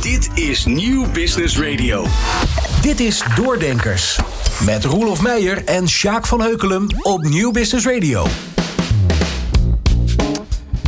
Dit is Nieuw Business Radio. Dit is Doordenkers. Met Roelof Meijer en Sjaak van Heukelum op Nieuw Business Radio.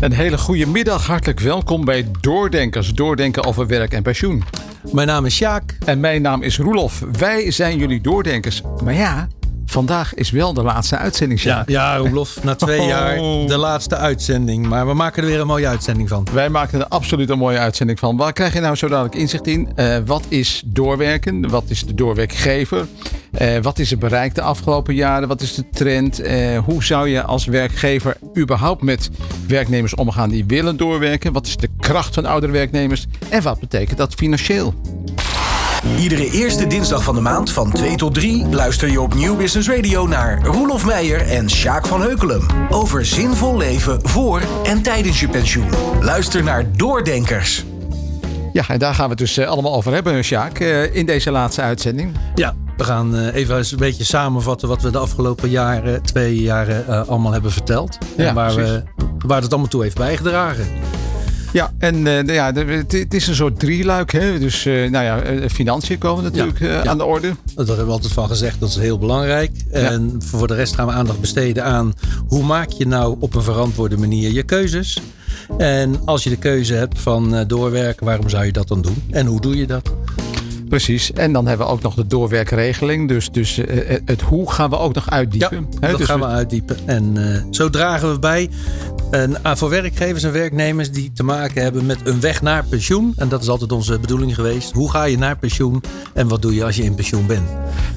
Een hele goede middag, hartelijk welkom bij Doordenkers. Doordenken over werk en pensioen. Mijn naam is Sjaak. En mijn naam is Roelof. Wij zijn jullie Doordenkers. Maar ja, vandaag is wel de laatste uitzending. Ja, ja Roelof, na twee Oh. jaar de laatste uitzending. Maar we maken er weer een mooie uitzending van. Wij maken er absoluut een mooie uitzending van. Waar krijg je nou zo dadelijk inzicht in? Eh, wat is doorwerken? Wat is de doorwerkgever? Eh, wat is er bereikt de afgelopen jaren? Wat is de trend? Eh, hoe zou je als werkgever überhaupt met werknemers omgaan die willen doorwerken? Wat is de kracht van oudere werknemers? En wat betekent dat financieel? Iedere eerste dinsdag van de maand van 2 tot 3 luister je op Nieuw Business Radio naar Roelof Meijer en Sjaak van Heukelum. Over zinvol leven voor en tijdens je pensioen. Luister naar Doordenkers. Ja, en daar gaan we het dus eh, allemaal over hebben, Sjaak, eh, in deze laatste uitzending. Ja, we gaan eh, even eens een beetje samenvatten wat we de afgelopen jaren, twee jaren, eh, allemaal hebben verteld. Ja, en waar, precies. we, waar het allemaal toe heeft bijgedragen. Ja, en eh, de- ja, het het is een soort drieluik. Hè? Dus eh, nou ja, eh, financiën komen natuurlijk Ja, ja. aan de orde. Daar hebben we altijd van gezegd, dat is heel belangrijk. En voor de rest gaan we aandacht besteden aan hoe maak je nou op een verantwoorde manier je keuzes. En als je de keuze hebt van doorwerken, waarom zou je dat dan doen? En hoe doe je dat? Precies. En dan hebben we ook nog de doorwerkregeling. Dus, dus het hoe gaan we ook nog uitdiepen. Dat Dus gaan we uitdiepen. En zo dragen we bij en, voor werkgevers en werknemers die te maken hebben met een weg naar pensioen. En dat is altijd onze bedoeling geweest. Hoe ga je naar pensioen en wat doe je als je in pensioen bent?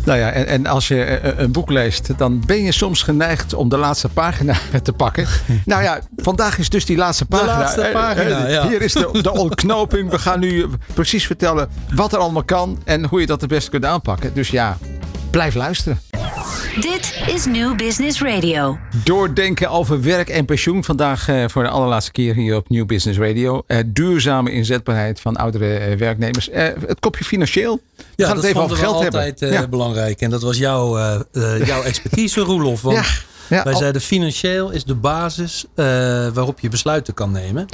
Nou ja, en, en als je eh, een boek leest, dan ben je soms geneigd om de laatste pagina te pakken. nou ja, vandaag is dus die laatste pagina. laatste Eh, eh, pagina, ja. Hier is de, de ontknoping. We gaan nu precies vertellen wat er allemaal kan en hoe je dat het beste kunt aanpakken. Dus ja, blijf luisteren. Dit is New Business Radio. Doordenken over werk en pensioen. Vandaag eh, voor de allerlaatste keer hier op New Business Radio. Eh, duurzame inzetbaarheid van oudere eh, werknemers. Eh, het kopje financieel. We Ja, gaan dat het even over geld hebben. altijd eh, ja. belangrijk. En dat was jouw, eh, eh, jouw expertise, Roelof. Want Ja, ja, wij al- zeiden financieel is de basis eh, waarop je besluiten kan nemen.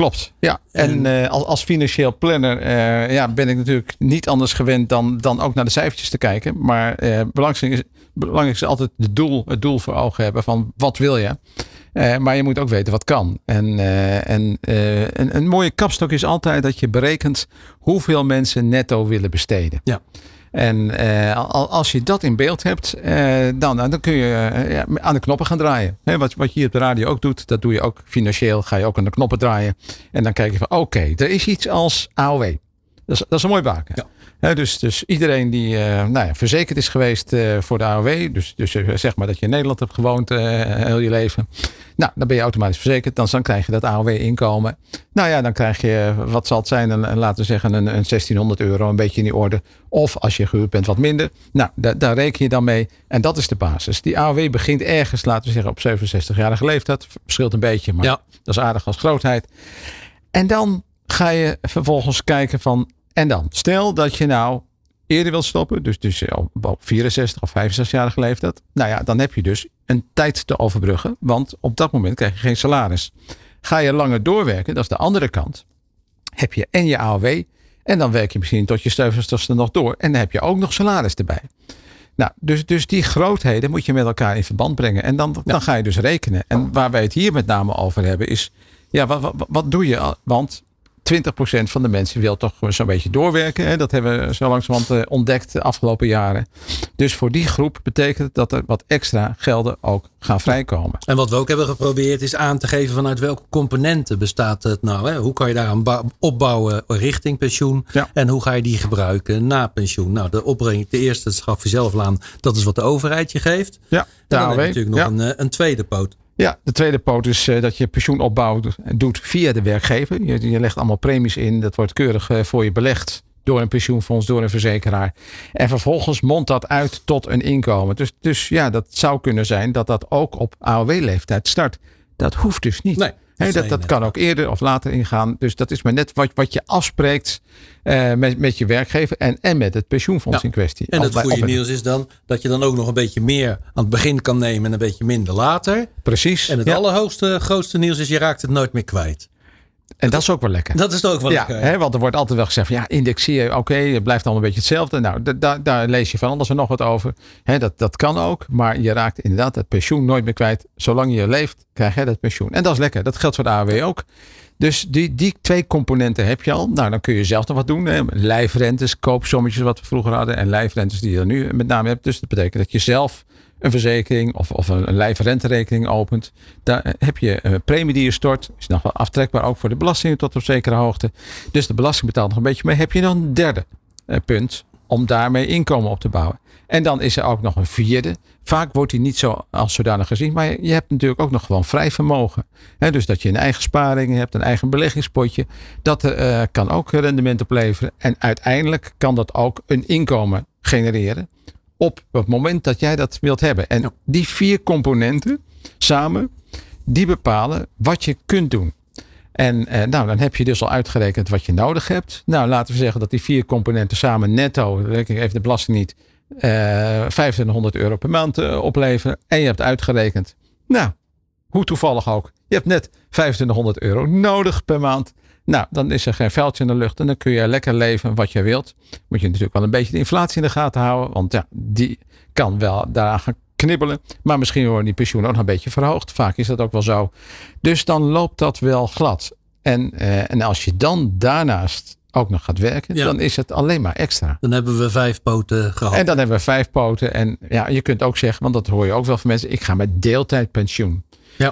Klopt, ja. En, eh, als, als financieel planner eh, ja, ben ik natuurlijk niet anders gewend dan, dan ook naar de cijfertjes te kijken. Maar eh, belangrijk, is, belangrijk is altijd het doel, het doel voor ogen hebben van wat wil je. Maar je moet ook weten wat kan. En, en een, een mooie kapstok is altijd dat je berekent hoeveel mensen netto willen besteden. Ja. En eh, al- als je dat in beeld hebt, eh, dan, dan kun je eh, aan de knoppen gaan draaien. Wat, wat je hier op de radio ook doet, dat doe je ook financieel. Ga je ook aan de knoppen draaien. En dan kijk je van, oké, er is iets als AOW. Dat is, dat is een mooi baken. Ja. Dus, dus iedereen die eh, nou ja, verzekerd is geweest eh, voor de AOW. Dus, dus eh, zeg maar dat je in Nederland hebt gewoond heel je leven. Nou, dan ben je automatisch verzekerd. Dan, dan krijg je dat AOW-inkomen. Nou ja, dan krijg je, wat zal het zijn, een, een- laten we zeggen een, een 1600 euro, een beetje in die orde. Of als je gehuurd bent, wat minder. Nou, da- daar reken je dan mee. En dat is de basis. Die AOW begint ergens, laten we zeggen, op 67-jarige leeftijd. Verschilt een beetje, maar Ja. dat is aardig als grootheid. En dan ga je vervolgens kijken van, en dan? Stel dat je nou eerder wilt stoppen, dus, dus op op 64 of 65-jarige leeftijd. Nou ja, dan heb je dus een tijd te overbruggen, want op dat moment krijg je geen salaris. Ga je langer doorwerken, dat is de andere kant, heb je en je AOW en dan werk je misschien tot je 70ste nog door en dan heb je ook nog salaris erbij. Nou, dus, dus die grootheden moet je met elkaar in verband brengen. En dan, dan ga je dus rekenen. En waar wij het hier met name over hebben is... Ja, wat, wat, wat doe je? al? Want 20% van de mensen wil toch zo'n beetje doorwerken. Hè? Dat hebben we zo langzamerhand eh, ontdekt de afgelopen jaren. Dus voor die groep betekent het dat er wat extra gelden ook gaan vrijkomen. En wat we ook hebben geprobeerd is aan te geven vanuit welke componenten bestaat het nou. Hè? Hoe kan je daaraan opbouwen richting pensioen? Ja. En hoe ga je die gebruiken na pensioen? Nou, de opbreng, de eerste, dat gaf je zelf aan, dat is wat de overheid je geeft. Ja, En dan heb je natuurlijk nog Ja. een, eh, een tweede poot. Ja, de tweede poot is eh, dat je pensioenopbouw doet via de werkgever. Je, je legt allemaal premies in. Dat wordt keurig eh, voor je belegd door een pensioenfonds, door een verzekeraar. En vervolgens mondt dat uit tot een inkomen. Dus, dus ja, dat zou kunnen zijn dat dat ook op AOW-leeftijd start. Dat hoeft dus niet. Nee, Dat dat, kan ook eerder of later ingaan. Dus dat is maar net wat, wat je afspreekt eh, met, met je werkgever en, en met het pensioenfonds Ja. in kwestie. En het goede nieuws is dan dat je dan ook nog een beetje meer aan het begin kan nemen en een beetje minder later. Precies. En het ja. allerhoogste grootste nieuws is je raakt het nooit meer kwijt. En dat is ook wel lekker. Dat is ook wel ja, lekker. Hè, want er wordt altijd wel gezegd van ja, indexeer, oké, het blijft allemaal een beetje hetzelfde. Nou, da- da- daar lees je van alles en nog wat over. Hè, dat, dat kan ook, maar je raakt inderdaad het pensioen nooit meer kwijt. Zolang je leeft, krijg je dat pensioen. En dat is lekker. Dat geldt voor de AOW ook. Dus die, die twee componenten heb je al. Nou, dan kun je zelf nog wat doen. Hè. Lijfrentes, koopsommetjes wat we vroeger hadden. En lijfrentes die je er nu met name hebt. Dus dat betekent dat je zelf een verzekering of, of een, lijfrenterekening opent. Daar heb je een premie die je stort. Is nog wel aftrekbaar ook voor de belastingen tot op zekere hoogte. Dus de belasting betaalt nog een beetje mee. Heb je dan een derde eh, punt om daarmee inkomen op te bouwen. En dan is er ook nog een vierde. Vaak wordt die niet zo als zodanig gezien. Maar je hebt natuurlijk ook nog gewoon vrij vermogen. Dus dat je een eigen sparing hebt, een eigen beleggingspotje. Dat eh, kan ook rendement opleveren. En uiteindelijk kan dat ook een inkomen genereren. Op het moment dat jij dat wilt hebben. En die vier componenten samen, die bepalen wat je kunt doen. En eh, nou, dan heb je dus al uitgerekend wat je nodig hebt. Nou, laten we zeggen dat die vier componenten samen netto, reken ik even de belasting niet, eh 2500 euro per maand eh, opleveren. En je hebt uitgerekend, nou, hoe toevallig ook, je hebt net 2500 euro nodig per maand. Nou, dan is er geen vuiltje in de lucht en dan kun je lekker leven wat je wilt. Moet je natuurlijk wel een beetje de inflatie in de gaten houden, want ja, die kan wel daaraan gaan knibbelen. Maar misschien worden die pensioenen ook nog een beetje verhoogd. Vaak is dat ook wel zo. Dus dan loopt dat wel glad. En, eh, en als je dan daarnaast ook nog gaat werken, Ja. dan is het alleen maar extra. Dan hebben we vijf poten gehad. En dan hebben we vijf poten. En ja, je kunt ook zeggen, want dat hoor je ook wel van mensen, ik ga met deeltijd pensioen.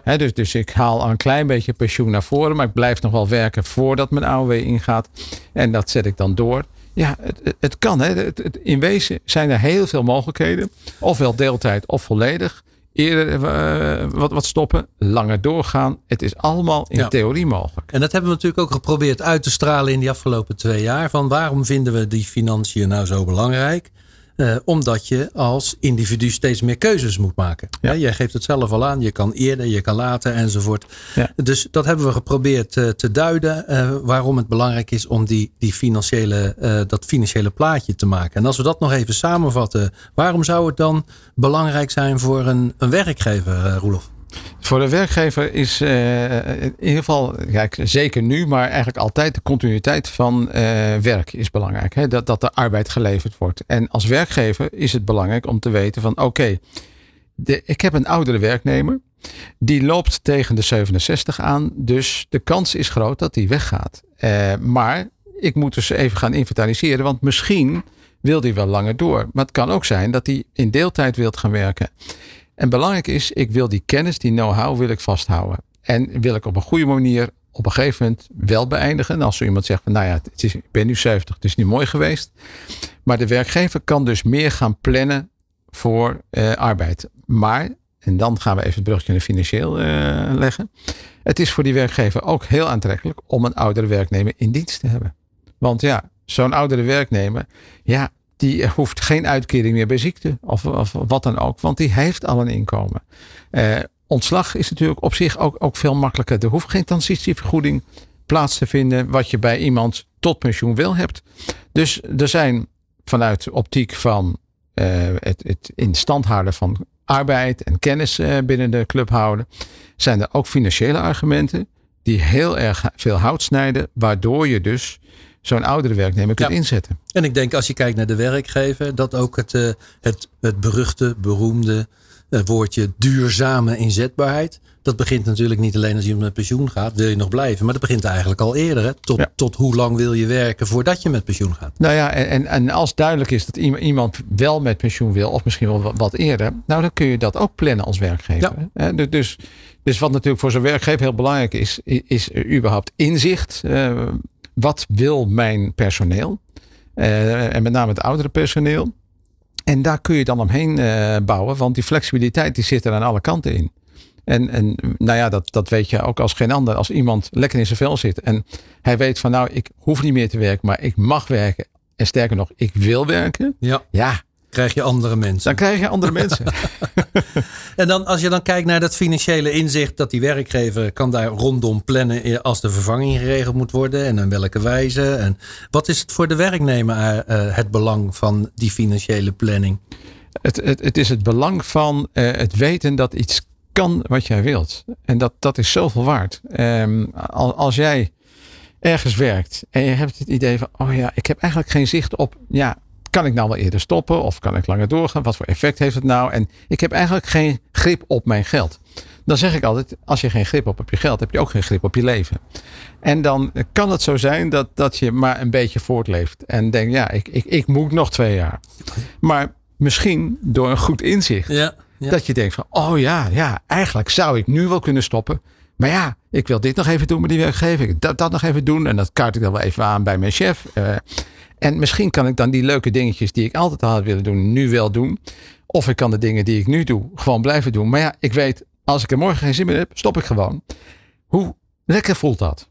Ja. Dus, dus ik haal al een klein beetje pensioen naar voren, maar ik blijf nog wel werken voordat mijn AOW ingaat. En dat zet ik dan door. Ja, het, het- kan. Hè. Het, het- in wezen zijn er heel veel mogelijkheden. Ofwel deeltijd of volledig. Eerder eh, wat, wat stoppen, langer doorgaan. Het is allemaal in Ja. theorie mogelijk. En dat hebben we natuurlijk ook geprobeerd uit te stralen in die afgelopen twee jaar. Van waarom vinden we die financiën nou zo belangrijk? Eh, omdat je als individu steeds meer keuzes moet maken. Ja. Jij geeft het zelf al aan. Je kan eerder, je kan later enzovoort. Ja. Dus dat hebben we geprobeerd eh, te duiden. eh, waarom het belangrijk is om die, die financiële, dat financiële plaatje te maken. En als we dat nog even samenvatten. Waarom zou het dan belangrijk zijn voor een, een werkgever, Roelof? Voor de werkgever is eh, in ieder geval, zeker nu, maar eigenlijk altijd de continuïteit van eh, werk is belangrijk. Hè? Dat, dat de arbeid geleverd wordt. En als werkgever is het belangrijk om te weten van oké, ik heb een oudere werknemer. Die loopt tegen de 67 aan. Dus de kans is groot dat die weggaat. Eh, maar ik moet dus even gaan inventariseren. Want misschien wil die wel langer door. Maar het kan ook zijn dat hij in deeltijd wilt gaan werken. En belangrijk is, ik wil die kennis, die know-how wil ik vasthouden. En wil ik op een goede manier op een gegeven moment wel beëindigen. En als zo iemand zegt van nou ja, het is, ik ben nu 70, het is niet mooi geweest. Maar de werkgever kan dus meer gaan plannen voor eh, arbeid. Maar, en dan gaan we even het bruggetje naar financieel eh, leggen. Het is voor die werkgever ook heel aantrekkelijk om een oudere werknemer in dienst te hebben. Want ja, zo'n oudere werknemer, ja, die hoeft geen uitkering meer bij ziekte of, wat dan ook. Want die heeft al een inkomen. Eh, ontslag is natuurlijk op zich ook, ook veel makkelijker. Er hoeft geen transitievergoeding plaats te vinden. Wat je bij iemand tot pensioen wel hebt. Dus er zijn vanuit de optiek van eh, het, het houden van arbeid en kennis eh, binnen de club houden. Zijn er ook financiële argumenten die heel erg veel hout snijden. Waardoor je dus zo'n oudere werknemer kunt Ja. inzetten. En ik denk als je kijkt naar de werkgever, dat ook het, eh, het, het beruchte, beroemde eh, woordje duurzame inzetbaarheid. Dat begint natuurlijk niet alleen als iemand met pensioen gaat, wil je nog blijven. Maar dat begint eigenlijk al eerder. Hè? Tot, Ja. tot hoe lang wil je werken voordat je met pensioen gaat? Nou ja, en, en, en als duidelijk is dat iemand- iemand wel met pensioen wil, of misschien wel wat, eerder, nou dan kun je dat ook plannen als werkgever. Hè? Dus- Dus, wat natuurlijk voor zo'n werkgever heel belangrijk is, is er überhaupt inzicht. Eh, wat wil mijn personeel? Eh, en met name het oudere personeel. En daar kun je dan omheen eh, bouwen, want die flexibiliteit die zit er aan alle kanten in. En, en nou ja, dat, dat weet je ook als geen ander. Als iemand lekker in zijn vel zit en hij weet van nou, ik hoef niet meer te werken, maar ik mag werken. En sterker nog, ik wil werken. Ja, Ja, krijg je andere mensen. dan krijg je andere mensen. En dan als je dan kijkt naar dat financiële inzicht, dat die werkgever kan daar rondom plannen als de vervanging geregeld moet worden en in welke wijze. En wat is het voor de werknemer eh, het belang van die financiële planning? Het, het, het is het belang van eh, het weten dat iets kan wat jij wilt. En dat, dat is zoveel waard. Ehm, al- als jij ergens werkt en je hebt het idee van, oh ja, ik heb eigenlijk geen zicht op, ja, kan ik nou wel eerder stoppen of kan ik langer doorgaan? Wat voor effect heeft het nou? En ik heb eigenlijk geen grip op mijn geld. Dan zeg ik altijd, als je geen grip op op je geld, heb je ook geen grip op je leven. En dan kan het zo zijn dat, dat je maar een beetje voortleeft. En denk, ja, ik, ik, ik moet nog twee jaar. Maar misschien door een goed inzicht. Ja, ja. Dat je denkt van, oh ja, ja, eigenlijk zou ik nu wel kunnen stoppen. Maar ja, ik wil dit nog even doen met die werkgever. Dat, dat nog even doen. En dat kaart ik dan wel even aan bij mijn chef. Eh, en misschien kan ik dan die leuke dingetjes die ik altijd al had willen doen, nu wel doen. Of ik kan de dingen die ik nu doe, gewoon blijven doen. Maar ja, ik weet, als ik er morgen geen zin meer heb, stop ik gewoon. Hoe lekker voelt dat?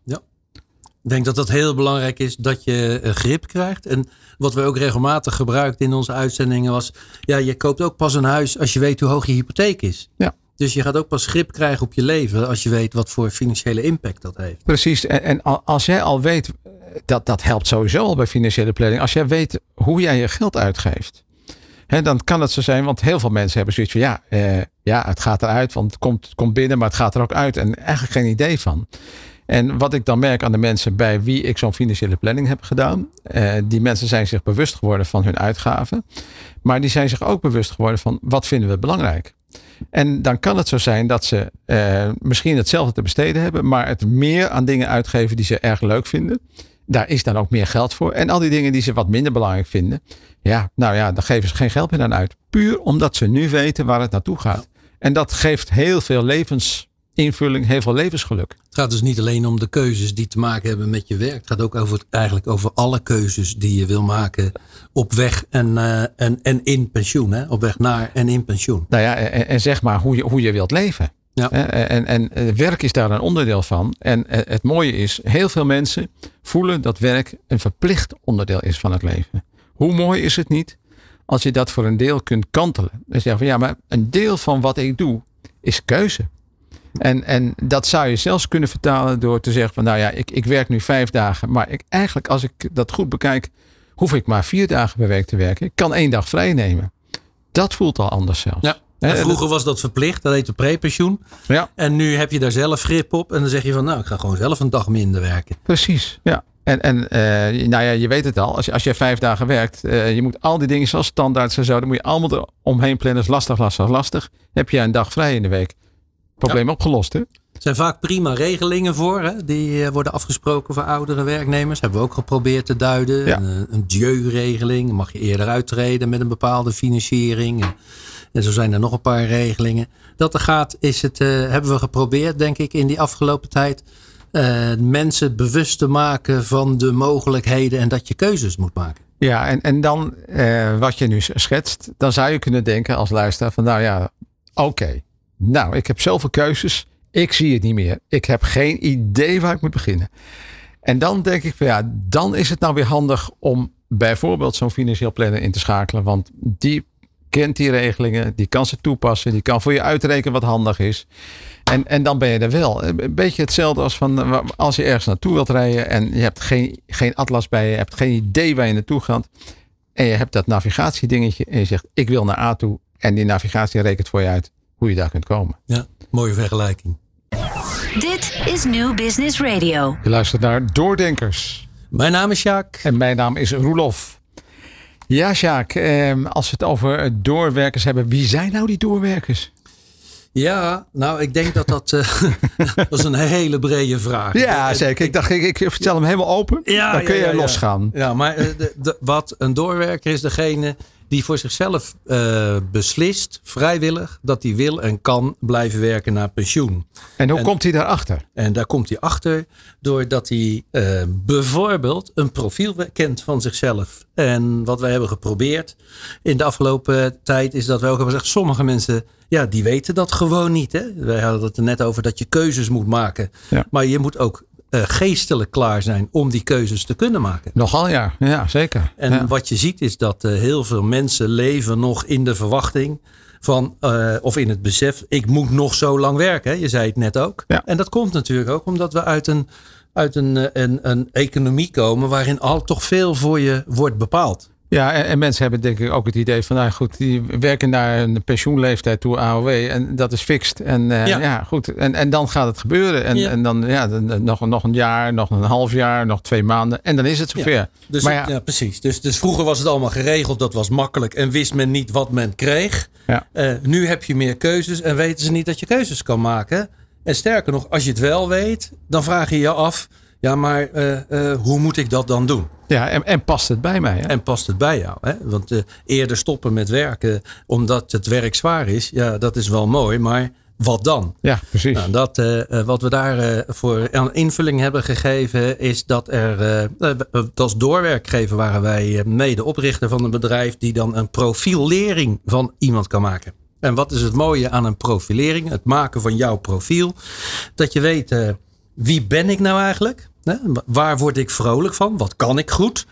Ik denk dat dat heel belangrijk is dat je eh, grip krijgt. En wat we ook regelmatig gebruikt in onze uitzendingen was... ja, je koopt ook pas een huis als je weet hoe hoog je hypotheek is. Ja. Dus je gaat ook pas grip krijgen op je leven als je weet wat voor financiële impact dat heeft. Precies. En, en al- als jij al weet, dat, dat helpt sowieso al bij financiële planning. Als jij weet hoe jij je geld uitgeeft. Hè, dan kan het zo zijn, want heel veel mensen hebben zoiets van ja, eh, ja, het gaat eruit, want het komt, komt binnen, maar het gaat er ook uit. En eigenlijk geen idee van. En wat ik dan merk aan de mensen bij wie ik zo'n financiële planning heb gedaan, eh, die mensen zijn zich bewust geworden van hun uitgaven, maar die zijn zich ook bewust geworden van wat vinden we belangrijk. En dan kan het zo zijn dat ze eh, misschien hetzelfde te besteden hebben, maar het meer aan dingen uitgeven die ze erg leuk vinden. Daar is dan ook meer geld voor. En al die dingen die ze wat minder belangrijk vinden, ja, nou ja, daar geven ze geen geld meer aan uit. Puur omdat ze nu weten waar het naartoe gaat. En dat geeft heel veel levensinvulling, heel veel levensgeluk. Het gaat dus niet alleen om de keuzes die te maken hebben met je werk. Het gaat ook over, eigenlijk over alle keuzes die je wil maken op weg en, eh, en, en in pensioen. Hè? Op weg naar en in pensioen. Nou ja, en, en zeg maar hoe je, hoe je wilt leven. Ja. En, en eh, werk is daar een onderdeel van. En eh, het mooie is, heel veel mensen voelen dat werk een verplicht onderdeel is van het leven. Hoe mooi is het niet als je dat voor een deel kunt kantelen? Dan zeg je van ja, maar een deel van wat ik doe is keuze. En, en dat zou je zelfs kunnen vertalen door te zeggen van nou ja, ik, ik werk nu vijf dagen. Maar ik, eigenlijk als ik dat goed bekijk, hoef ik maar vier dagen per week te werken. Ik kan één dag vrij nemen. Dat voelt al anders zelfs. Ja. En vroeger was dat verplicht, dat heette prepensioen. Ja, En nu heb je daar zelf grip op. En dan zeg je van nou, ik ga gewoon zelf een dag minder werken. precies. Ja. En, en eh, nou ja, je weet het al. Als je, als je vijf dagen werkt, eh, je moet al die dingen zoals standaards en zo, dan moet je allemaal omheen plannen. Dat is lastig, lastig, lastig. Heb je een dag vrij in de week. Probleem opgelost, hè? Er zijn vaak prima regelingen voor. Hè? Die eh, worden afgesproken voor oudere werknemers. Hebben we ook geprobeerd te duiden. Ja. Een, een DIeu-regeling. Mag je eerder uittreden met een bepaalde financiering. En, zo zijn er nog een paar regelingen. Dat er gaat, is het, eh, hebben we geprobeerd, denk ik, in die afgelopen tijd. eh, mensen bewust te maken van de mogelijkheden en dat je keuzes moet maken. Ja, en, en dan eh, wat je nu schetst, dan zou je kunnen denken als luisteraar van nou ja, oké. Nou, ik heb zoveel keuzes. Ik zie het niet meer. Ik heb geen idee waar ik moet beginnen. En dan denk ik van ja, dan is het nou weer handig om bijvoorbeeld zo'n financieel planner in te schakelen. Want die kent die regelingen, die kan ze toepassen, die kan voor je uitrekenen wat handig is. En, en dan ben je er wel. Een beetje hetzelfde als van eh, als je ergens naartoe wilt rijden en je hebt geen, geen atlas bij je, je hebt geen idee waar je naartoe gaat. En je hebt dat navigatiedingetje en je zegt ik wil naar A toe. En die navigatie rekent voor je uit hoe je daar kunt komen. Ja, mooie vergelijking. Dit is New Business Radio. Je luistert naar Doordenkers. Mijn naam is Sjaak. En mijn naam is Roelof. Ja, Sjaak, eh, als we het over doorwerkers hebben, wie zijn nou die doorwerkers? Ja, nou, ik denk dat dat, eh, dat is een hele brede vraag. Ja, zeker. Ik dacht, ik, ik vertel hem helemaal open. Ja, Dan kun ja, je ja, losgaan. Ja, maar eh, de, de- wat een doorwerker is degene die voor zichzelf eh, beslist, vrijwillig, dat hij wil en kan blijven werken naar pensioen. En hoe En- komt hij daarachter? En daar komt hij achter doordat hij eh, bijvoorbeeld een profiel kent van zichzelf. En wat wij hebben geprobeerd in de afgelopen tijd is dat we ook hebben gezegd, sommige mensen, ja, die weten dat gewoon niet. Hè? Wij hadden het er net over dat je keuzes moet maken. Ja. Maar je moet ook eh, geestelijk klaar zijn om die keuzes te kunnen maken. Nogal ja, ja zeker. En ja. wat je ziet is dat eh, heel veel mensen leven nog in de verwachting van, eh, of in het besef, ik moet nog zo lang werken. Je zei het net ook. Ja. En dat komt natuurlijk ook omdat we uit een, uit een, een, een economie komen waarin al toch veel voor je wordt bepaald. Ja, en, en, mensen hebben denk ik ook het idee van, nou goed, die werken naar een pensioenleeftijd toe AOW en dat is fixed. En uh, ja. ja. goed. En, en dan gaat het gebeuren. En, ja. en dan ja, dan, nog, nog een jaar, nog een half jaar, nog twee maanden en dan is het zover. Ja. Dus, maar ja. precies. Dus, dus vroeger was het allemaal geregeld, dat was makkelijk en wist men niet wat men kreeg. Ja. Uh, nu heb je meer keuzes en weten ze niet dat je keuzes kan maken. En sterker nog, als je het wel weet, dan vraag je je af, ja, maar uh, hoe moet ik dat dan doen? Ja, en, en past het bij mij? Hè? En past het bij jou? Hè? Want uh, eerder stoppen met werken omdat het werk zwaar is, ja, dat is wel mooi, maar wat dan? Ja, precies. Nou, dat, uh, wat we daar voor een invulling hebben gegeven, is dat er, als doorwerkgever waren wij mede oprichter van een bedrijf die dan een profilering van iemand kan maken. En wat is het mooie aan een profilering? Het maken van jouw profiel. Dat je weet, wie ben ik nou eigenlijk? Waar word ik vrolijk van? Wat kan ik goed?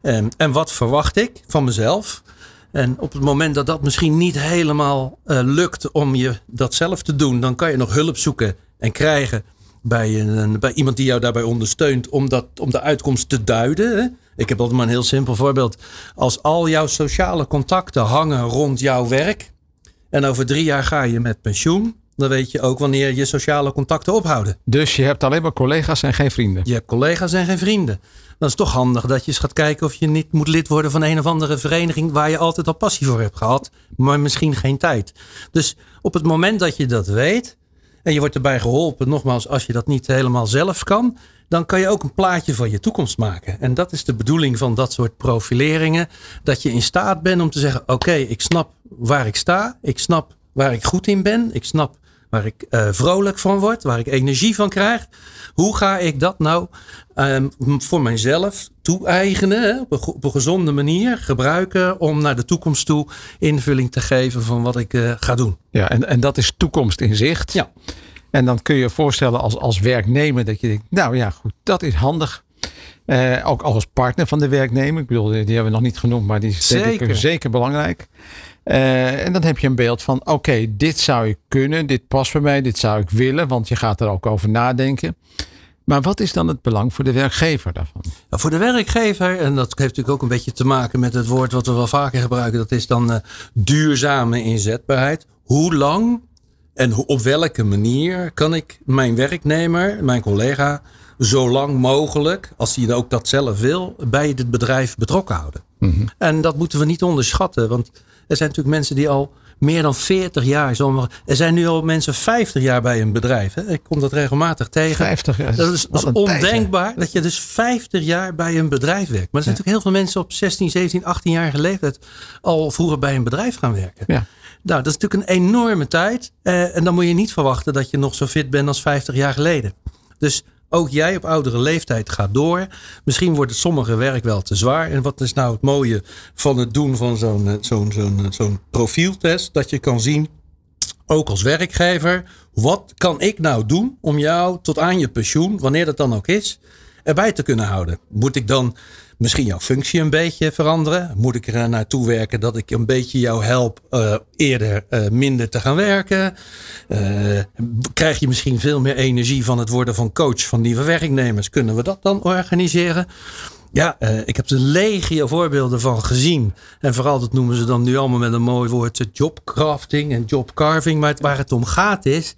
En, wat verwacht ik van mezelf? En op het moment dat dat misschien niet helemaal uh, lukt om je dat zelf te doen, dan kan je nog hulp zoeken en krijgen bij, een, bij iemand die jou daarbij ondersteunt om, dat, om de uitkomst te duiden. Ik heb altijd maar een heel simpel voorbeeld. Als al jouw sociale contacten hangen rond jouw werk en over drie jaar ga je met pensioen, dan weet je ook wanneer je sociale contacten ophouden. Dus je hebt alleen maar collega's en geen vrienden? Je hebt collega's en geen vrienden. Dan is het toch handig dat je eens gaat kijken of je niet moet lid worden van een of andere vereniging waar je altijd al passie voor hebt gehad, maar misschien geen tijd. Dus op het moment dat je dat weet en je wordt erbij geholpen, nogmaals, als je dat niet helemaal zelf kan, dan kan je ook een plaatje van je toekomst maken. En dat is de bedoeling van dat soort profileringen. Dat je in staat bent om te zeggen: Oké, ik snap waar ik sta. Ik snap waar ik goed in ben. Ik snap waar ik uh, vrolijk van word, waar ik energie van krijg. Hoe ga ik dat nou um, voor mijzelf toe-eigenen, op, een, op een gezonde manier gebruiken om naar de toekomst toe invulling te geven van wat ik uh, ga doen. Ja, en, en dat is toekomst in zicht. Ja. En dan kun je je voorstellen als, als werknemer dat je denkt, nou ja, goed, dat is handig. Uh, ook als partner van de werknemer. Ik bedoel, die hebben we nog niet genoemd, maar die is zeker, zeker belangrijk. Uh, en dan heb je een beeld van: oké, dit zou ik kunnen, dit past bij mij, dit zou ik willen, want je gaat er ook over nadenken. Maar wat is dan het belang voor de werkgever daarvan? Ja, voor de werkgever, en dat heeft natuurlijk ook een beetje te maken met het woord wat we wel vaker gebruiken, dat is dan uh, duurzame inzetbaarheid. Hoe lang en op welke manier kan ik mijn werknemer, mijn collega, zo lang mogelijk, als hij ook dat zelf wil, bij het bedrijf betrokken houden? Mm -hmm. En dat moeten we niet onderschatten, want er zijn natuurlijk mensen die al meer dan 40 jaar. Er zijn nu al mensen 50 jaar bij een bedrijf. Hè? Ik kom dat regelmatig tegen. 50 jaar. Dat is, dat is ondenkbaar tijd, dat je dus 50 jaar bij een bedrijf werkt. Maar er zijn ja. natuurlijk heel veel mensen op 16, 17, 18 jaar leeftijd al vroeger bij een bedrijf gaan werken. Ja. Nou, dat is natuurlijk een enorme tijd. Eh, en dan moet je niet verwachten dat je nog zo fit bent als 50 jaar geleden. Dus ook jij op oudere leeftijd gaat door. Misschien wordt het sommige werk wel te zwaar. En wat is nou het mooie van het doen van zo'n zo'n zo'n zo'n profieltest? Dat je kan zien, ook als werkgever, wat kan ik nou doen om jou tot aan je pensioen, wanneer dat dan ook is, erbij te kunnen houden? Moet ik dan misschien jouw functie een beetje veranderen? Moet ik er naartoe werken dat ik een beetje jou help uh, eerder uh, minder te gaan werken? Uh, krijg je misschien veel meer energie van het worden van coach van nieuwe werknemers? Kunnen we dat dan organiseren? Ja, ik heb er legio voorbeelden van gezien. En vooral dat noemen ze dan nu allemaal met een mooi woord jobcrafting en jobcarving. Maar het, waar het om gaat is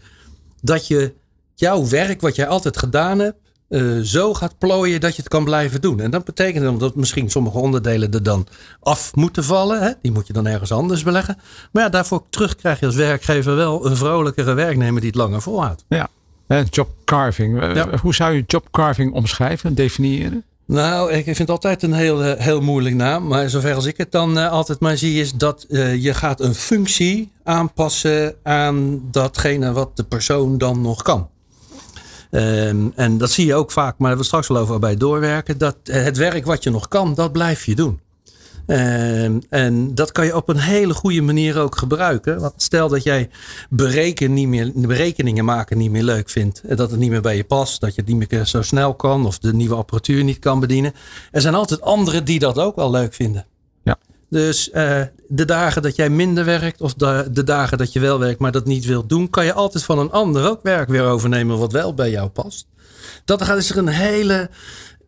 dat je jouw werk wat jij altijd gedaan hebt uh, zo gaat plooien dat je het kan blijven doen. En dat betekent dan dat misschien sommige onderdelen er dan af moeten vallen. Hè? Die moet je dan ergens anders beleggen. Maar ja, daarvoor terug krijg je als werkgever wel een vrolijkere werknemer die het langer volhoudt. Ja, jobcarving. Ja. Hoe zou je jobcarving omschrijven, definiëren? Nou, ik vind het altijd een heel, heel moeilijk naam. Maar zover als ik het dan uh, altijd maar zie, is dat uh, je gaat een functie aanpassen aan datgene wat de persoon dan nog kan. Um, en dat zie je ook vaak, maar we straks wel over bij doorwerken. Dat het werk wat je nog kan, dat blijf je doen. Um, en dat kan je op een hele goede manier ook gebruiken. Want stel dat jij bereken niet meer, berekeningen maken niet meer leuk vindt. Dat het niet meer bij je past. Dat je het niet meer zo snel kan. Of de nieuwe apparatuur niet kan bedienen. Er zijn altijd anderen die dat ook wel leuk vinden. Ja. Dus uh, de dagen dat jij minder werkt, of de, de, dagen dat je wel werkt, maar dat niet wilt doen, kan je altijd van een ander ook werk weer overnemen wat wel bij jou past. Dat gaat is er een hele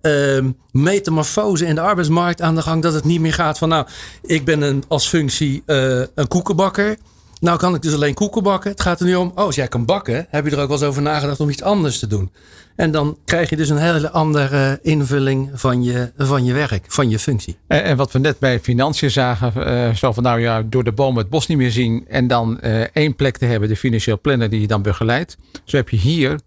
ehm, metamorfose in de arbeidsmarkt aan de gang. Dat het niet meer gaat van nou, ik ben een, als functie eh, een koekenbakker. Nou kan ik dus alleen koeken bakken. Het gaat er nu om, oh, als jij kan bakken, heb je er ook wel eens over nagedacht om iets anders te doen. En dan krijg je dus een hele andere invulling van je, van je werk, van je functie. En, en wat we net bij financiën zagen, eh, zo van nou ja, door de bomen het bos niet meer zien. En dan eh, één plek te hebben, de financieel planner die je dan begeleidt. Zo heb je hier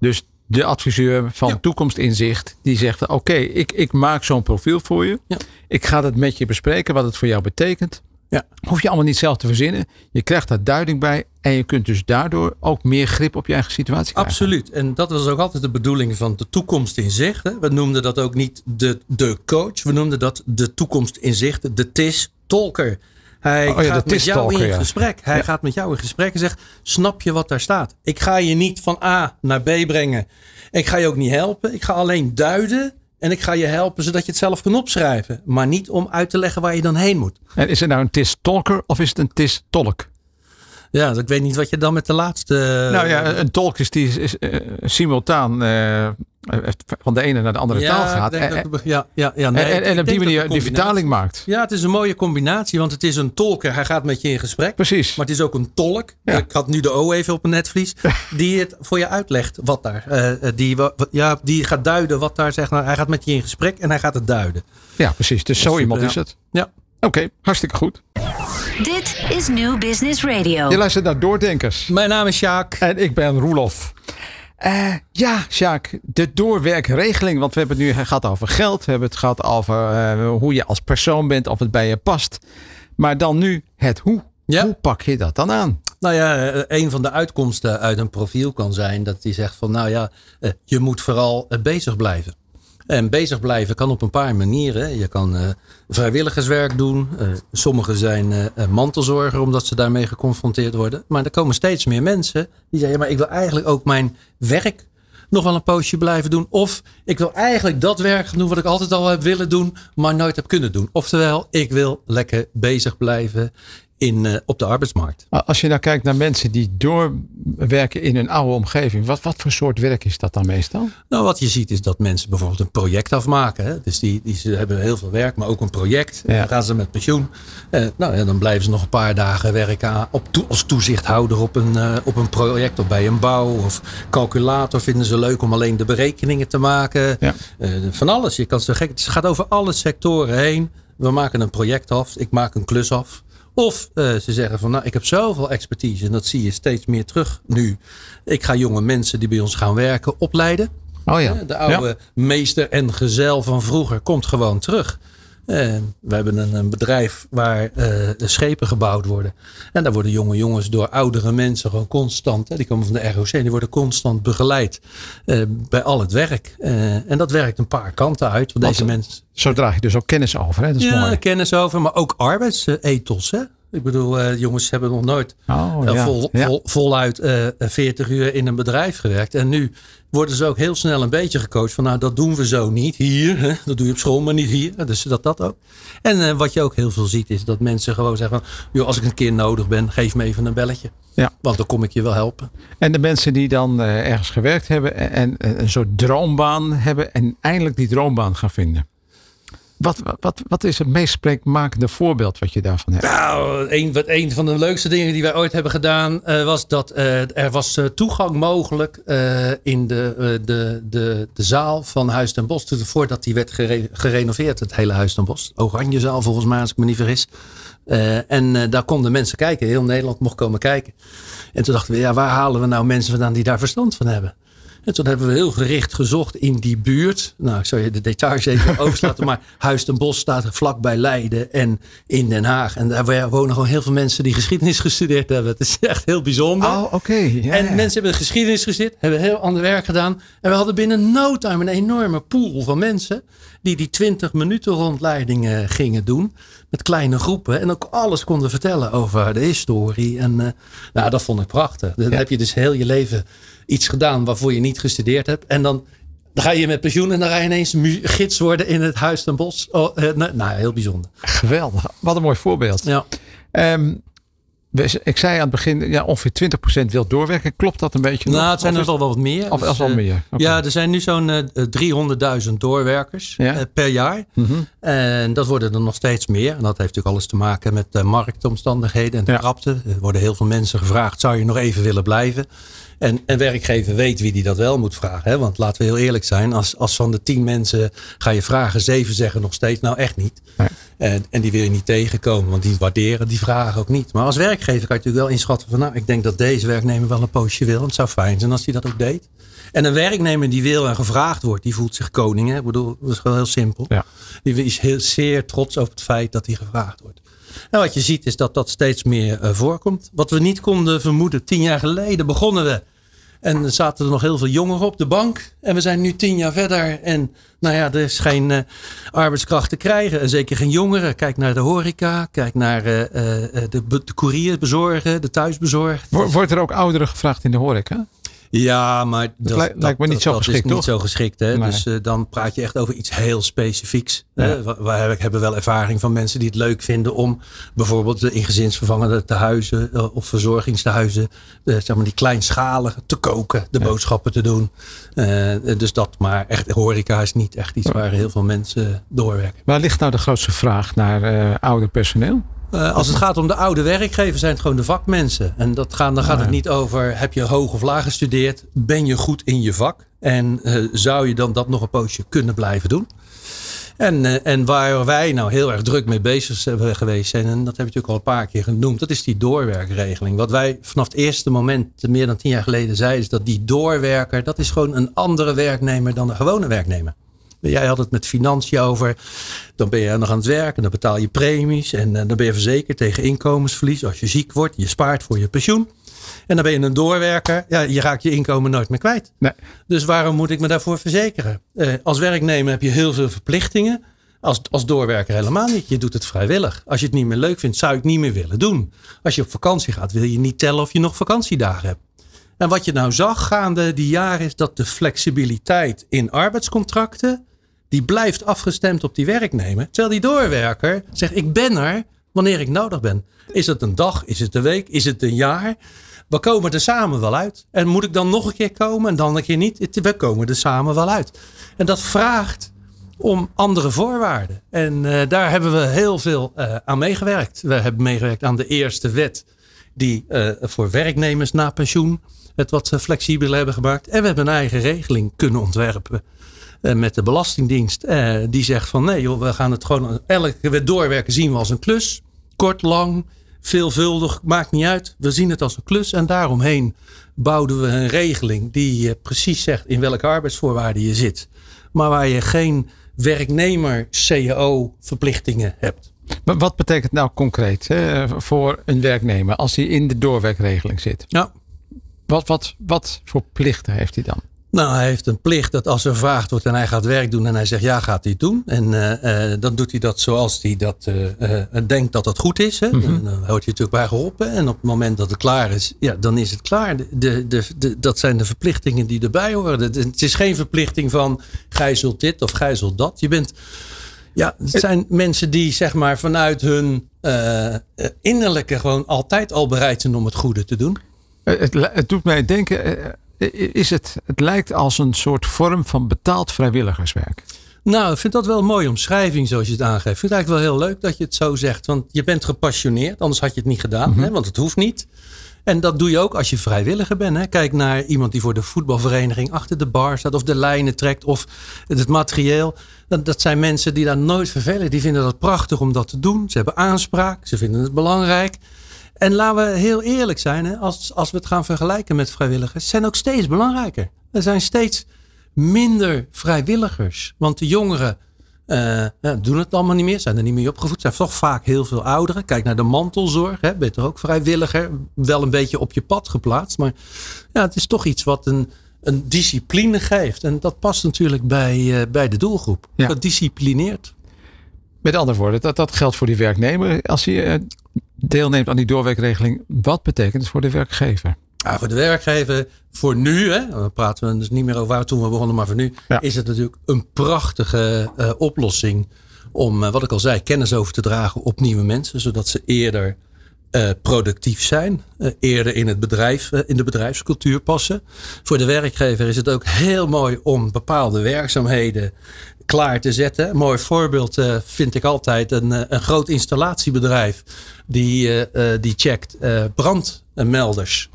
dus de adviseur van Ja. toekomstinzicht. Die zegt, oké, ik, ik maak zo'n profiel voor je. Ja. Ik ga het met je bespreken, wat het voor jou betekent. Ja. Hoef je allemaal niet zelf te verzinnen. Je krijgt daar duiding bij. En je kunt dus daardoor ook meer grip op je eigen situatie krijgen. Absoluut. En dat was ook altijd de bedoeling van de toekomst in zicht. Hè. We noemden dat ook niet de, de coach. We noemden dat de toekomst in zicht. De TIS-tolker. Hij Oh ja, gaat met jou in ja. gesprek. Hij Ja. gaat met jou in gesprek en zegt: Snap je wat daar staat? Ik ga je niet van A naar B brengen. Ik ga je ook niet helpen. Ik ga alleen duiden. En ik ga je helpen zodat je het zelf kan opschrijven. Maar niet om uit te leggen waar je dan heen moet. En is het nou een TIS-tolker of is het een TIS-tolk? Ja, dus ik weet niet wat je dan met de laatste. nou ja, een tolk is die is, eh, simultaan eh, van de ene naar de andere Ja, taal gaat. En, dat- ja, ja, ja, nee, en, en op die manier die vertaling maakt. Ja, het is een mooie combinatie, want het is een tolker. Hij gaat met je in gesprek. Precies. Maar het is ook een tolk. Ja. Ik had nu de O even op mijn netvlies. Die het voor je uitlegt wat daar. eh, eh, die, ja, die gaat duiden wat daar zegt. Nou, hij gaat met je in gesprek en hij gaat het duiden. Ja, precies. Dus zo iemand is het. Ja. Oké, hartstikke goed. Dit is New Business Radio. Je luistert naar Doordenkers. Mijn naam is Sjaak. En ik ben Roelof. Eh, ja, Sjaak, de doorwerkregeling. Want we hebben het nu gehad over geld. We hebben het gehad over eh, hoe je als persoon bent, of het bij je past. Maar dan nu het hoe. Ja. Hoe pak je dat dan aan? Nou ja, eh, een van de uitkomsten uit een profiel kan zijn dat hij zegt van nou ja, je moet vooral bezig blijven. En bezig blijven kan op een paar manieren. Je kan eh, vrijwilligerswerk doen. Eh, sommigen zijn eh, mantelzorger omdat ze daarmee geconfronteerd worden. Maar er komen steeds meer mensen die zeggen, maar ik wil eigenlijk ook mijn werk nog wel een poosje blijven doen. Of ik wil eigenlijk dat werk doen wat ik altijd al heb willen doen, maar nooit heb kunnen doen. Oftewel, ik wil lekker bezig blijven in, eh, op de arbeidsmarkt. Als je nou kijkt naar mensen die doorwerken in hun oude omgeving. Wat, wat voor soort werk is dat dan meestal? Nou, wat je ziet is dat mensen bijvoorbeeld een project afmaken. Hè? Dus die, die ze hebben heel veel werk, maar ook een project. Ja. Dan gaan ze met pensioen. Eh, nou ja, dan blijven ze nog een paar dagen werken aan, op als toezichthouder op een, eh, op een project of bij een bouw. Of calculator vinden ze leuk om alleen de berekeningen te maken. Ja. Van alles. Je kan zo gek. Het gaat over alle sectoren heen. We maken een project af. Ik maak een klus af. Of eh, ze zeggen van nou, ik heb zoveel expertise en dat zie je steeds meer terug nu. Ik ga jonge mensen die bij ons gaan werken opleiden. Oh ja. De oude meester en gezel van vroeger komt gewoon terug. Eh, we hebben een, een bedrijf waar eh, schepen gebouwd worden. En daar worden jonge jongens door oudere mensen gewoon constant. Hè, die komen van de ROC. Die worden constant begeleid eh, bij al het werk. En dat werkt een paar kanten uit. Want deze mensen Zo draag je dus ook kennis over. Hè? Dat is ja, mooi. kennis over, maar ook arbeidsethos. Hè? Ik bedoel, eh, jongens hebben nog nooit Oh, eh, ja. vol, voluit eh 40 uur in een bedrijf gewerkt. En nu worden ze ook heel snel een beetje gecoacht van nou dat doen we zo niet hier. Hè? Dat doe je op school, maar niet hier. Dus dat dat ook. En eh, wat je ook heel veel ziet is dat mensen gewoon zeggen van joh, als ik een keer nodig ben, geef me even een belletje. Ja. Want dan kom ik je wel helpen. En de mensen die dan eh, ergens gewerkt hebben en, en een soort droombaan hebben en eindelijk die droombaan gaan vinden. Wat, wat, wat is het meest spreekmakende voorbeeld wat je daarvan hebt? Nou, een, wat, een van de leukste dingen die wij ooit hebben gedaan eh, was dat eh, er was eh, toegang mogelijk in de, de, de, de zaal van Huis ten Bos. Voordat die werd gere- gerenoveerd, het hele Huis ten Bos. Oranjezaal volgens mij, als ik me niet vergis. En daar konden mensen kijken. Heel Nederland mocht komen kijken. En toen dachten we, ja, waar halen we nou mensen vandaan die daar verstand van hebben? En toen hebben we heel gericht gezocht in die buurt. Nou, ik zal je de details even overslaten. Maar Huis ten Bosch staat vlakbij Leiden en in Den Haag. En daar wonen gewoon heel veel mensen die geschiedenis gestudeerd hebben. Het is echt heel bijzonder. Oh, oké. Ja, En ja. mensen hebben geschiedenis gestudeerd, hebben heel ander werk gedaan. En we hadden binnen no time een enorme pool van mensen die die 20 minuten rondleidingen gingen doen. Met kleine groepen. En ook alles konden vertellen over de historie. En eh, nou, dat vond ik prachtig. Dan Ja. heb je dus heel je leven iets gedaan waarvoor je niet gestudeerd hebt. En dan, dan ga je met pensioen en dan ga je ineens gids worden in het Huis ten Bos. Oh, eh, nou, nou, heel bijzonder. Geweldig. Wat een mooi voorbeeld. Ja. Ehm, ik zei aan het begin, ja, ongeveer 20% wil doorwerken. Klopt dat een beetje? nog? Nou, het zijn er is- wel wat meer. Of Dus, al eh, meer? Ja, er zijn nu zo'n eh, 300.000 doorwerkers Ja. eh, per jaar. Mhm. En dat worden er nog steeds meer. En dat heeft natuurlijk alles te maken met de marktomstandigheden en de Ja. krapte. Er worden heel veel mensen gevraagd, zou je nog even willen blijven? En een werkgever weet wie die dat wel moet vragen. Hè? Want laten we heel eerlijk zijn, als, als van de tien mensen ga je vragen, zeven zeggen nog steeds, nou echt niet. Nee. En, en die wil je niet tegenkomen, want die waarderen die vragen ook niet. Maar als werkgever kan je natuurlijk wel inschatten van, nou, ik denk dat deze werknemer wel een poosje wil. En het zou fijn zijn als hij dat ook deed. En een werknemer die wil en gevraagd wordt, die voelt zich koning. Hè? Ik bedoel, dat is gewoon heel simpel. Ja. Die is heel zeer trots over het feit dat hij gevraagd wordt. En wat je ziet is dat dat steeds meer eh, voorkomt. Wat we niet konden vermoeden, tien jaar geleden begonnen we. En zaten er nog heel veel jongeren op de bank. En we zijn nu tien jaar verder. En nou ja, er is geen eh, arbeidskracht te krijgen. En zeker geen jongeren. Kijk naar de horeca. Kijk naar eh, de, de courier bezorgen. De thuisbezorgd. Wo- Wordt er ook ouderen gevraagd in de horeca? Ja, maar dat, lijkt- lijkt me niet zo dat geschikt, is niet toch? zo geschikt. Hè? Nee. Dus eh, dan praat je echt over iets heel specifieks. Ja. Hè? We- hebben wel ervaring van mensen die het leuk vinden om bijvoorbeeld in gezinsvervangende tehuizen eh, of verzorgingstehuizen, eh, zeg maar die kleinschalige, te koken, de Ja. boodschappen te doen. Dus dat, maar echt horeca is niet echt iets waar heel veel mensen doorwerken. Waar ligt nou de grootste vraag naar ouder personeel? Eh, als het gaat om de oude werkgevers, zijn het gewoon de vakmensen. En dat gaan, dan gaat Ah, het ja. niet over heb je hoog of laag gestudeerd, ben je goed in je vak en eh, zou je dan dat nog een poosje kunnen blijven doen. En, eh, en waar wij nou heel erg druk mee bezig zijn geweest zijn, en dat heb ik natuurlijk al een paar keer genoemd, dat is die doorwerkregeling. Wat wij vanaf het eerste moment, meer dan tien jaar geleden, zeiden, is dat die doorwerker, dat is gewoon een andere werknemer dan een gewone werknemer. Jij had het met financiën over. Dan ben je nog aan het werken. Dan betaal je premies. En eh, dan ben je verzekerd tegen inkomensverlies. Als je ziek wordt. Je spaart voor je pensioen. En dan ben je een doorwerker. Ja, je raakt je inkomen nooit meer kwijt. Nee. Dus waarom moet ik me daarvoor verzekeren? Eh, als werknemer heb je heel veel verplichtingen. Als, als doorwerker helemaal niet. Je doet het vrijwillig. Als je het niet meer leuk vindt, zou je het niet meer willen doen. Als je op vakantie gaat, wil je niet tellen of je nog vakantiedagen hebt. En wat je nou zag gaande die jaren is dat de flexibiliteit in arbeidscontracten, die blijft afgestemd op die werknemer. Terwijl die doorwerker zegt, ik ben er wanneer ik nodig ben. Is het een dag, is het een week, is het een jaar? We komen er samen wel uit. En moet ik dan nog een keer komen en dan een keer niet? We komen er samen wel uit. En dat vraagt om andere voorwaarden. En eh, daar hebben we heel veel eh, aan meegewerkt. We hebben meegewerkt aan de eerste wet die eh, voor werknemers na pensioen het wat flexibeler hebben gemaakt. En we hebben een eigen regeling kunnen ontwerpen met de Belastingdienst. eh, die zegt van nee joh, we gaan het gewoon elke wet doorwerken zien we als een klus. Kort, lang, veelvuldig, maakt niet uit. We zien het als een klus en daaromheen bouwden we een regeling die eh, precies zegt in welke arbeidsvoorwaarden je zit. Maar waar je geen werknemer CAO verplichtingen hebt. Maar wat betekent nou concreet hè, voor een werknemer als hij in de doorwerkregeling zit? Ja, Wat, wat, wat voor plichten heeft hij dan? Nou, hij heeft een plicht dat als er gevraagd wordt en hij gaat werk doen en hij zegt ja, gaat hij het doen. En eh, dan doet hij dat zoals hij dat eh, denkt dat het goed is. Hè. Dan wordt hij natuurlijk bij geholpen. En op het moment dat het klaar is, ja, dan is het klaar. De, de, de, dat zijn de verplichtingen die erbij horen. Het- is geen verplichting van gij zult dit of gij zult dat. Je bent, ja, het zijn mensen die zeg maar vanuit hun innerlijke gewoon altijd al bereid zijn om het goede te doen. Het, doet mij denken, is het, het lijkt als een soort vorm van betaald vrijwilligerswerk. Nou, ik vind dat wel een mooie omschrijving zoals je het aangeeft. Ik vind het eigenlijk wel heel leuk dat je het zo zegt. Want je bent gepassioneerd, anders had je het niet gedaan. hè, want het hoeft niet. En dat doe je ook als je vrijwilliger bent. Hè. Kijk naar iemand die voor de voetbalvereniging achter de bar staat. Of de lijnen trekt. Of het materieel. Dat, dat zijn mensen die daar nooit vervelen. Die vinden dat prachtig om dat te doen. Ze hebben aanspraak. Ze vinden het belangrijk. En laten we heel eerlijk zijn. Hè, als, als we het gaan vergelijken met vrijwilligers. zijn ook steeds belangrijker. Er zijn steeds minder vrijwilligers. Want de jongeren eh, ja, doen het allemaal niet meer. Zijn er niet meer opgevoed. Zijn toch vaak heel veel ouderen. Kijk naar de mantelzorg. Hè, ben je toch ook vrijwilliger. Wel een beetje op je pad geplaatst. Maar ja, het is toch iets wat een, een discipline geeft. En dat past natuurlijk bij, eh, bij de doelgroep. Ja. Dat disciplineert. Met andere woorden, dat, dat geldt voor die werknemer. Als hij eh, deelneemt aan die doorwerkregeling, wat betekent het voor de werkgever? Ja, voor de werkgever, voor nu, hè, dan praten we dus niet meer over waar toen we begonnen, maar voor nu Ja. is het natuurlijk een prachtige eh, oplossing om, eh, wat ik al zei, kennis over te dragen op nieuwe mensen, zodat ze eerder eh, productief zijn. eerder in, het bedrijf, in de bedrijfscultuur passen. Voor de werkgever is het ook heel mooi om bepaalde werkzaamheden klaar te zetten. Een mooi voorbeeld eh, vind ik altijd een, eh, een groot installatiebedrijf. Die, eh, die checkt brandmelders.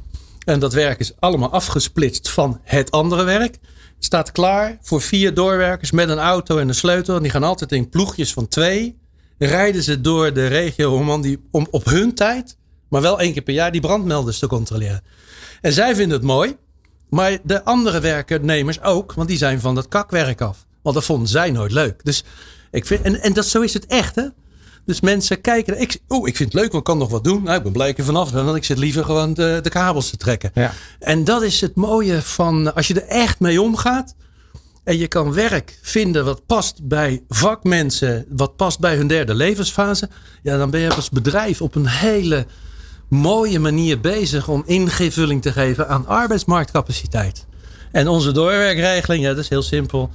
En dat werk is allemaal afgesplitst van het andere werk. Staat klaar voor vier doorwerkers met een auto en een sleutel. En die gaan altijd in ploegjes van twee. Rijden ze door de regio om, die, om op hun tijd, maar wel één keer per jaar, die brandmelders te controleren. En zij vinden het mooi. Maar de andere werknemers ook, want die zijn van dat kakwerk af. Want dat vonden zij nooit leuk. Dus ik vind, en, en dat, zo is het echt, hè? Dus mensen kijken. Ik, oh, ik vind het leuk, want ik kan nog wat doen. Nou, ik ben blij vanaf want ik zit liever gewoon de, de kabels te trekken. Ja. En dat is het mooie van als je er echt mee omgaat. En je kan werk vinden wat past bij vakmensen, wat past bij hun derde levensfase. Ja, dan ben je als bedrijf op een hele mooie manier bezig om ingevulling te geven aan arbeidsmarktcapaciteit. En onze doorwerkregeling, ja, dat is heel simpel.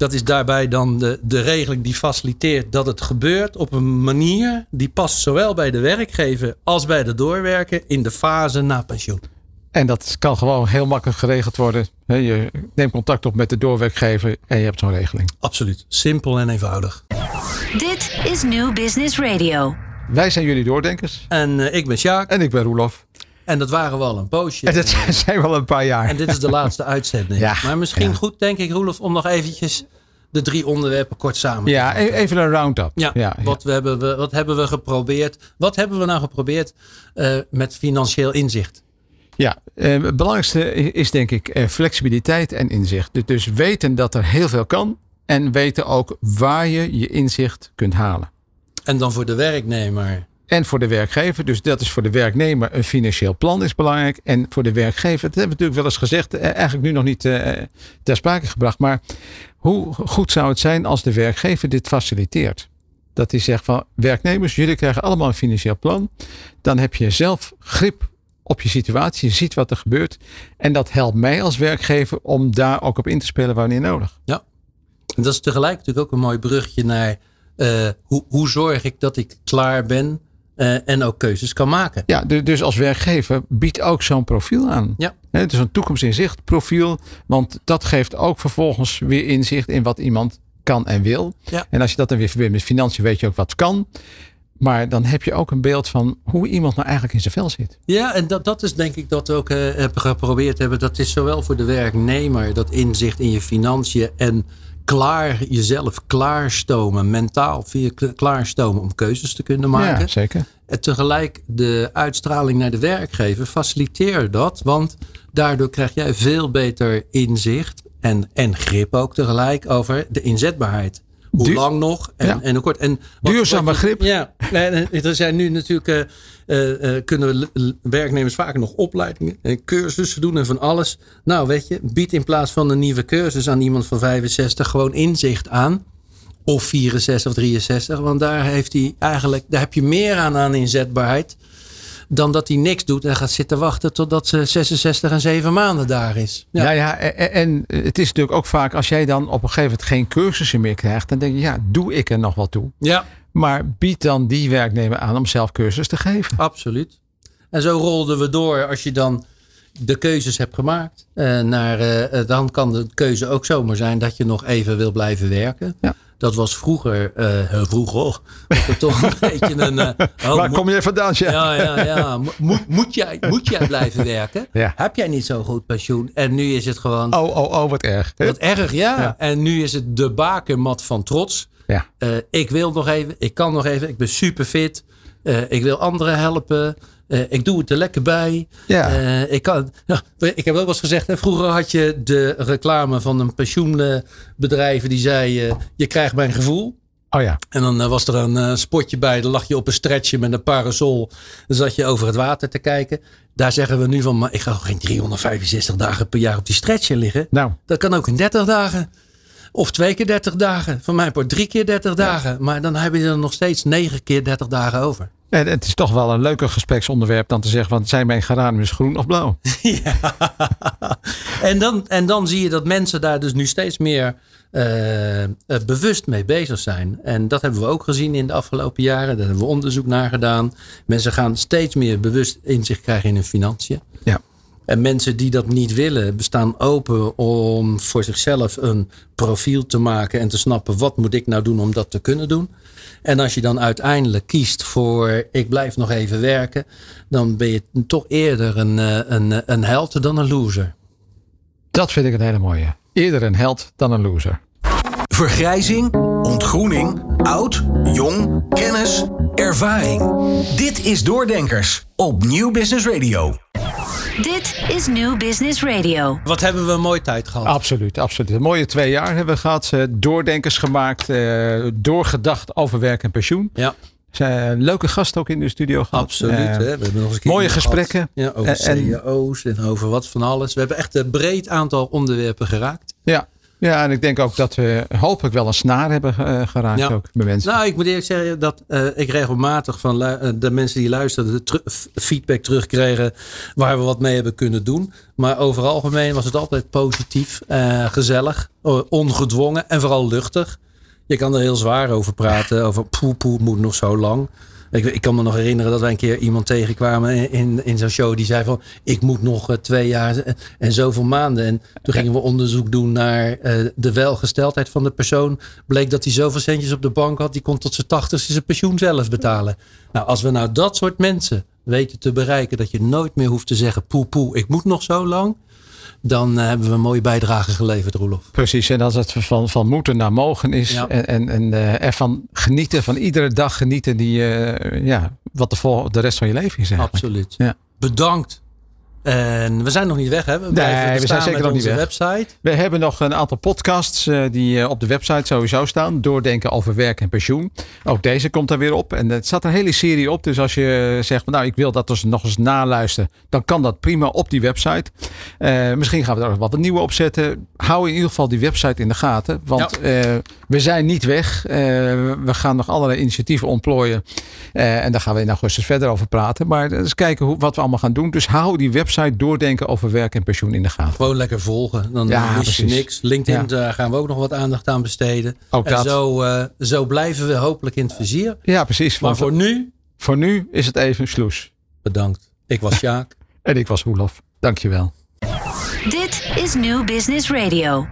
Dat is daarbij dan de, de regeling die faciliteert dat het gebeurt op een manier die past zowel bij de werkgever als bij de doorwerker in de fase na pensioen. En dat kan gewoon heel makkelijk geregeld worden. Hè, Je neemt contact op met de doorwerkgever en je hebt zo'n regeling. Absoluut. Simpel en eenvoudig. Dit is New Business Radio. Wij zijn jullie doordenkers. En eh, ik ben Sjaak. En ik ben Roelof. En dat waren we al een poosje. En dat zijn- wel een paar jaar. En dit is de laatste uitzending. Ja, maar misschien ja. goed, denk ik, Roelof, om nog eventjes de drie onderwerpen kort samen te Ja, e- even een round-up. Ja, ja, Wat, we hebben we, wat hebben we geprobeerd? Wat hebben we nou geprobeerd eh, met financieel inzicht? Ja, eh, het belangrijkste is denk ik eh, flexibiliteit en inzicht. Dus- Dus weten dat er heel veel kan. En weten ook waar je je inzicht kunt halen. En dan voor de werknemer. En voor de werkgever, dus dat is voor de werknemer een financieel plan is belangrijk. En voor de werkgever, dat hebben we natuurlijk wel eens gezegd, eh, eigenlijk nu nog niet eh, ter sprake gebracht. Maar hoe goed zou het zijn als de werkgever dit faciliteert? Dat hij zegt van werknemers, jullie krijgen allemaal een financieel plan. Dan heb je zelf grip op je situatie. Je ziet wat er gebeurt. En dat helpt mij als werkgever om daar ook op in te spelen wanneer nodig. Ja. En dat is tegelijk natuurlijk ook een mooi brugje naar eh, hoe, hoe zorg ik dat ik klaar ben eh, en ook keuzes kan maken. Ja, du- dus als werkgever biedt ook zo'n profiel aan. Ja. Het is een toekomstinzicht profiel. Want dat geeft ook vervolgens weer inzicht in wat iemand kan en wil. Ja. En als je dat dan weer verbindt met financiën, weet je ook wat kan. Maar dan heb je ook een beeld van hoe iemand nou eigenlijk in zijn vel zit. Ja, en dat, dat is denk ik dat we ook eh, hebben geprobeerd hebben. Dat is zowel voor de werknemer dat inzicht in je financiën en klaar jezelf klaarstomen, mentaal klaarstomen om keuzes te kunnen maken. Ja, zeker. En tegelijk de uitstraling naar de werkgever faciliteer dat. Want daardoor krijg jij veel beter inzicht en, en grip ook tegelijk over de inzetbaarheid. Hoe Duur- lang nog en, Ja. en hoe kort. En wat- Duurzame wat je- grip. Ja, en er zijn nu natuurlijk, eh, eh, eh, kunnen we werknemers vaak nog opleidingen en cursussen doen en van alles. Nou weet je, bied in plaats van een nieuwe cursus aan iemand van 65 gewoon inzicht aan. Of 64 of 63. Want daar heeft hij eigenlijk, daar heb je meer aan aan inzetbaarheid. Dan dat hij niks doet en gaat zitten wachten totdat ze 66 en 7 maanden daar is. Ja, ja, en, en het is natuurlijk ook vaak als jij dan op een gegeven moment geen cursussen meer krijgt. Dan denk je, ja, doe ik er nog wat toe? ja Maar bied dan die werknemer aan om zelf cursus te geven. absoluut. En zo rolden we door als je dan de keuzes hebt gemaakt. eh, naar, eh, dan kan de keuze ook zomaar zijn dat je nog even wil blijven werken. Ja. Dat was vroeger, eh, heel vroeger, het toch een beetje een... eh, oh, Waar moet- kom je vandaan, Sjaak? Ja, ja, ja. Mo- Moet, moet, jij, moet jij blijven werken? Ja. Heb jij niet zo goed pensioen? En nu is het gewoon Oh, oh, oh, wat erg. wat erg, ja. Ja. En nu is het de bakermat van trots. Ja. Eh, ik wil nog even, ik kan nog even, ik ben super fit. Eh, ik wil anderen helpen. Eh, ik doe het er lekker bij. Ja. Eh, ik, kan, ik heb ook wel eens gezegd, hè, vroeger had je de reclame van een pensioenbedrijf die zei: eh, Je krijgt mijn gevoel. Oh ja. En dan was er een spotje bij. Dan lag je op een stretchje met een parasol. Dan zat je over het water te kijken. Daar zeggen we nu van, maar ik ga geen 365 dagen per jaar op die stretcher liggen. Nou, Dat kan ook in 30 dagen. Of twee keer 30 dagen. Van mij voor drie keer 30 dagen. Maar dan heb je er nog steeds negen keer 30 dagen over. En het is toch wel een leuker gespreksonderwerp dan te zeggen van zijn mijn geraniums groen of blauw? En dan, en dan zie je dat mensen daar dus nu steeds meer eh, eh, bewust mee bezig zijn. En dat hebben we ook gezien in de afgelopen jaren. Daar hebben we onderzoek naar gedaan. Mensen gaan steeds meer bewust inzicht krijgen in hun financiën. Ja. En mensen die dat niet willen, bestaan open om voor zichzelf een profiel te maken en te snappen wat moet ik nou doen om dat te kunnen doen. En als je dan uiteindelijk kiest voor ik blijf nog even werken, dan ben je toch eerder een, eh, een, een held dan een loser. Dat vind ik een hele mooie. Eerder een held dan een loser. Vergrijzing, ontgroening, oud, jong, kennis, ervaring. Dit is Doordenkers op Nieuw Business Radio. Dit is New Business Radio. Wat hebben we een mooie tijd gehad. Absoluut, absoluut. Een mooie twee jaar hebben we gehad. Eh, Doordenkers gemaakt, eh, doorgedacht over werk en pensioen. Ja, Zijn leuke gast ook in de studio gehad. absoluut. Eh, hè. We hebben nog eens een keer mooie gesprekken. Ja, over En- en- CEO's en over wat van alles. We hebben echt een breed aantal onderwerpen geraakt. Ja. Ja, en ik denk ook dat we hopelijk wel een snaar hebben eh, geraakt Ja. ook bij mensen. Nou, ik moet eerlijk zeggen dat eh, ik regelmatig van eh, de mensen die luisterden de feedback terugkregen waar we wat mee hebben kunnen doen. Maar over algemeen was het altijd positief, gezellig, ongedwongen en vooral luchtig. Je kan er heel zwaar over praten, over poe poe, moet nog zo lang. Ik, kan me nog herinneren dat wij een keer iemand tegenkwamen in, in, zo'n show die zei van ik moet nog eh, twee jaar en, en zoveel maanden. En toen gingen we onderzoek doen naar eh, de welgesteldheid van de persoon. Bleek dat hij zoveel centjes op de bank had, die kon tot zijn tachtigste zijn pensioen zelf betalen. Nou, als we nou dat soort mensen weten te bereiken, dat je nooit meer hoeft te zeggen poe poe, ik moet nog zo lang. Dan eh, hebben we een mooie bijdrage geleverd, Roelof. Precies, en als het van, van moeten naar mogen is. Ja. En, en, en eh, ervan genieten, van iedere dag genieten die, eh, ja, wat de, vol, de rest van je leven is eigenlijk. Absoluut. Ja. Bedankt. En we zijn nog niet weg, hè? We, blijven we zijn zeker nog niet weg. website. We hebben nog een aantal podcasts eh, die eh, op de website sowieso staan. Doordenken over werk en pensioen. Ook deze komt daar weer op. En het staat een hele serie op. Dus als je zegt, van, nou ik wil dat dus nog eens naluisteren. Dan kan dat prima op die website. Eh, misschien gaan we daar wat nieuwe op zetten. Hou in ieder geval die website in de gaten. Want we zijn niet weg. We gaan nog allerlei initiatieven ontplooien. En daar gaan we in augustus verder over praten. Maar eens kijken hoe, wat we allemaal gaan doen. Dus hou die website doordenken over werk en pensioen in de gaten. Gewoon lekker volgen. Dan Ja, mis je niks. LinkedIn, Ja. daar gaan we ook nog wat aandacht aan besteden. Ook en dat. Zo, eh, zo blijven we hopelijk in het vizier. Ja, precies. Maar voor nu, Voor nu is het even sloes. bedankt. Ik was Sjaak. En ik was Roelof. Dankjewel. Dit is New Business Radio.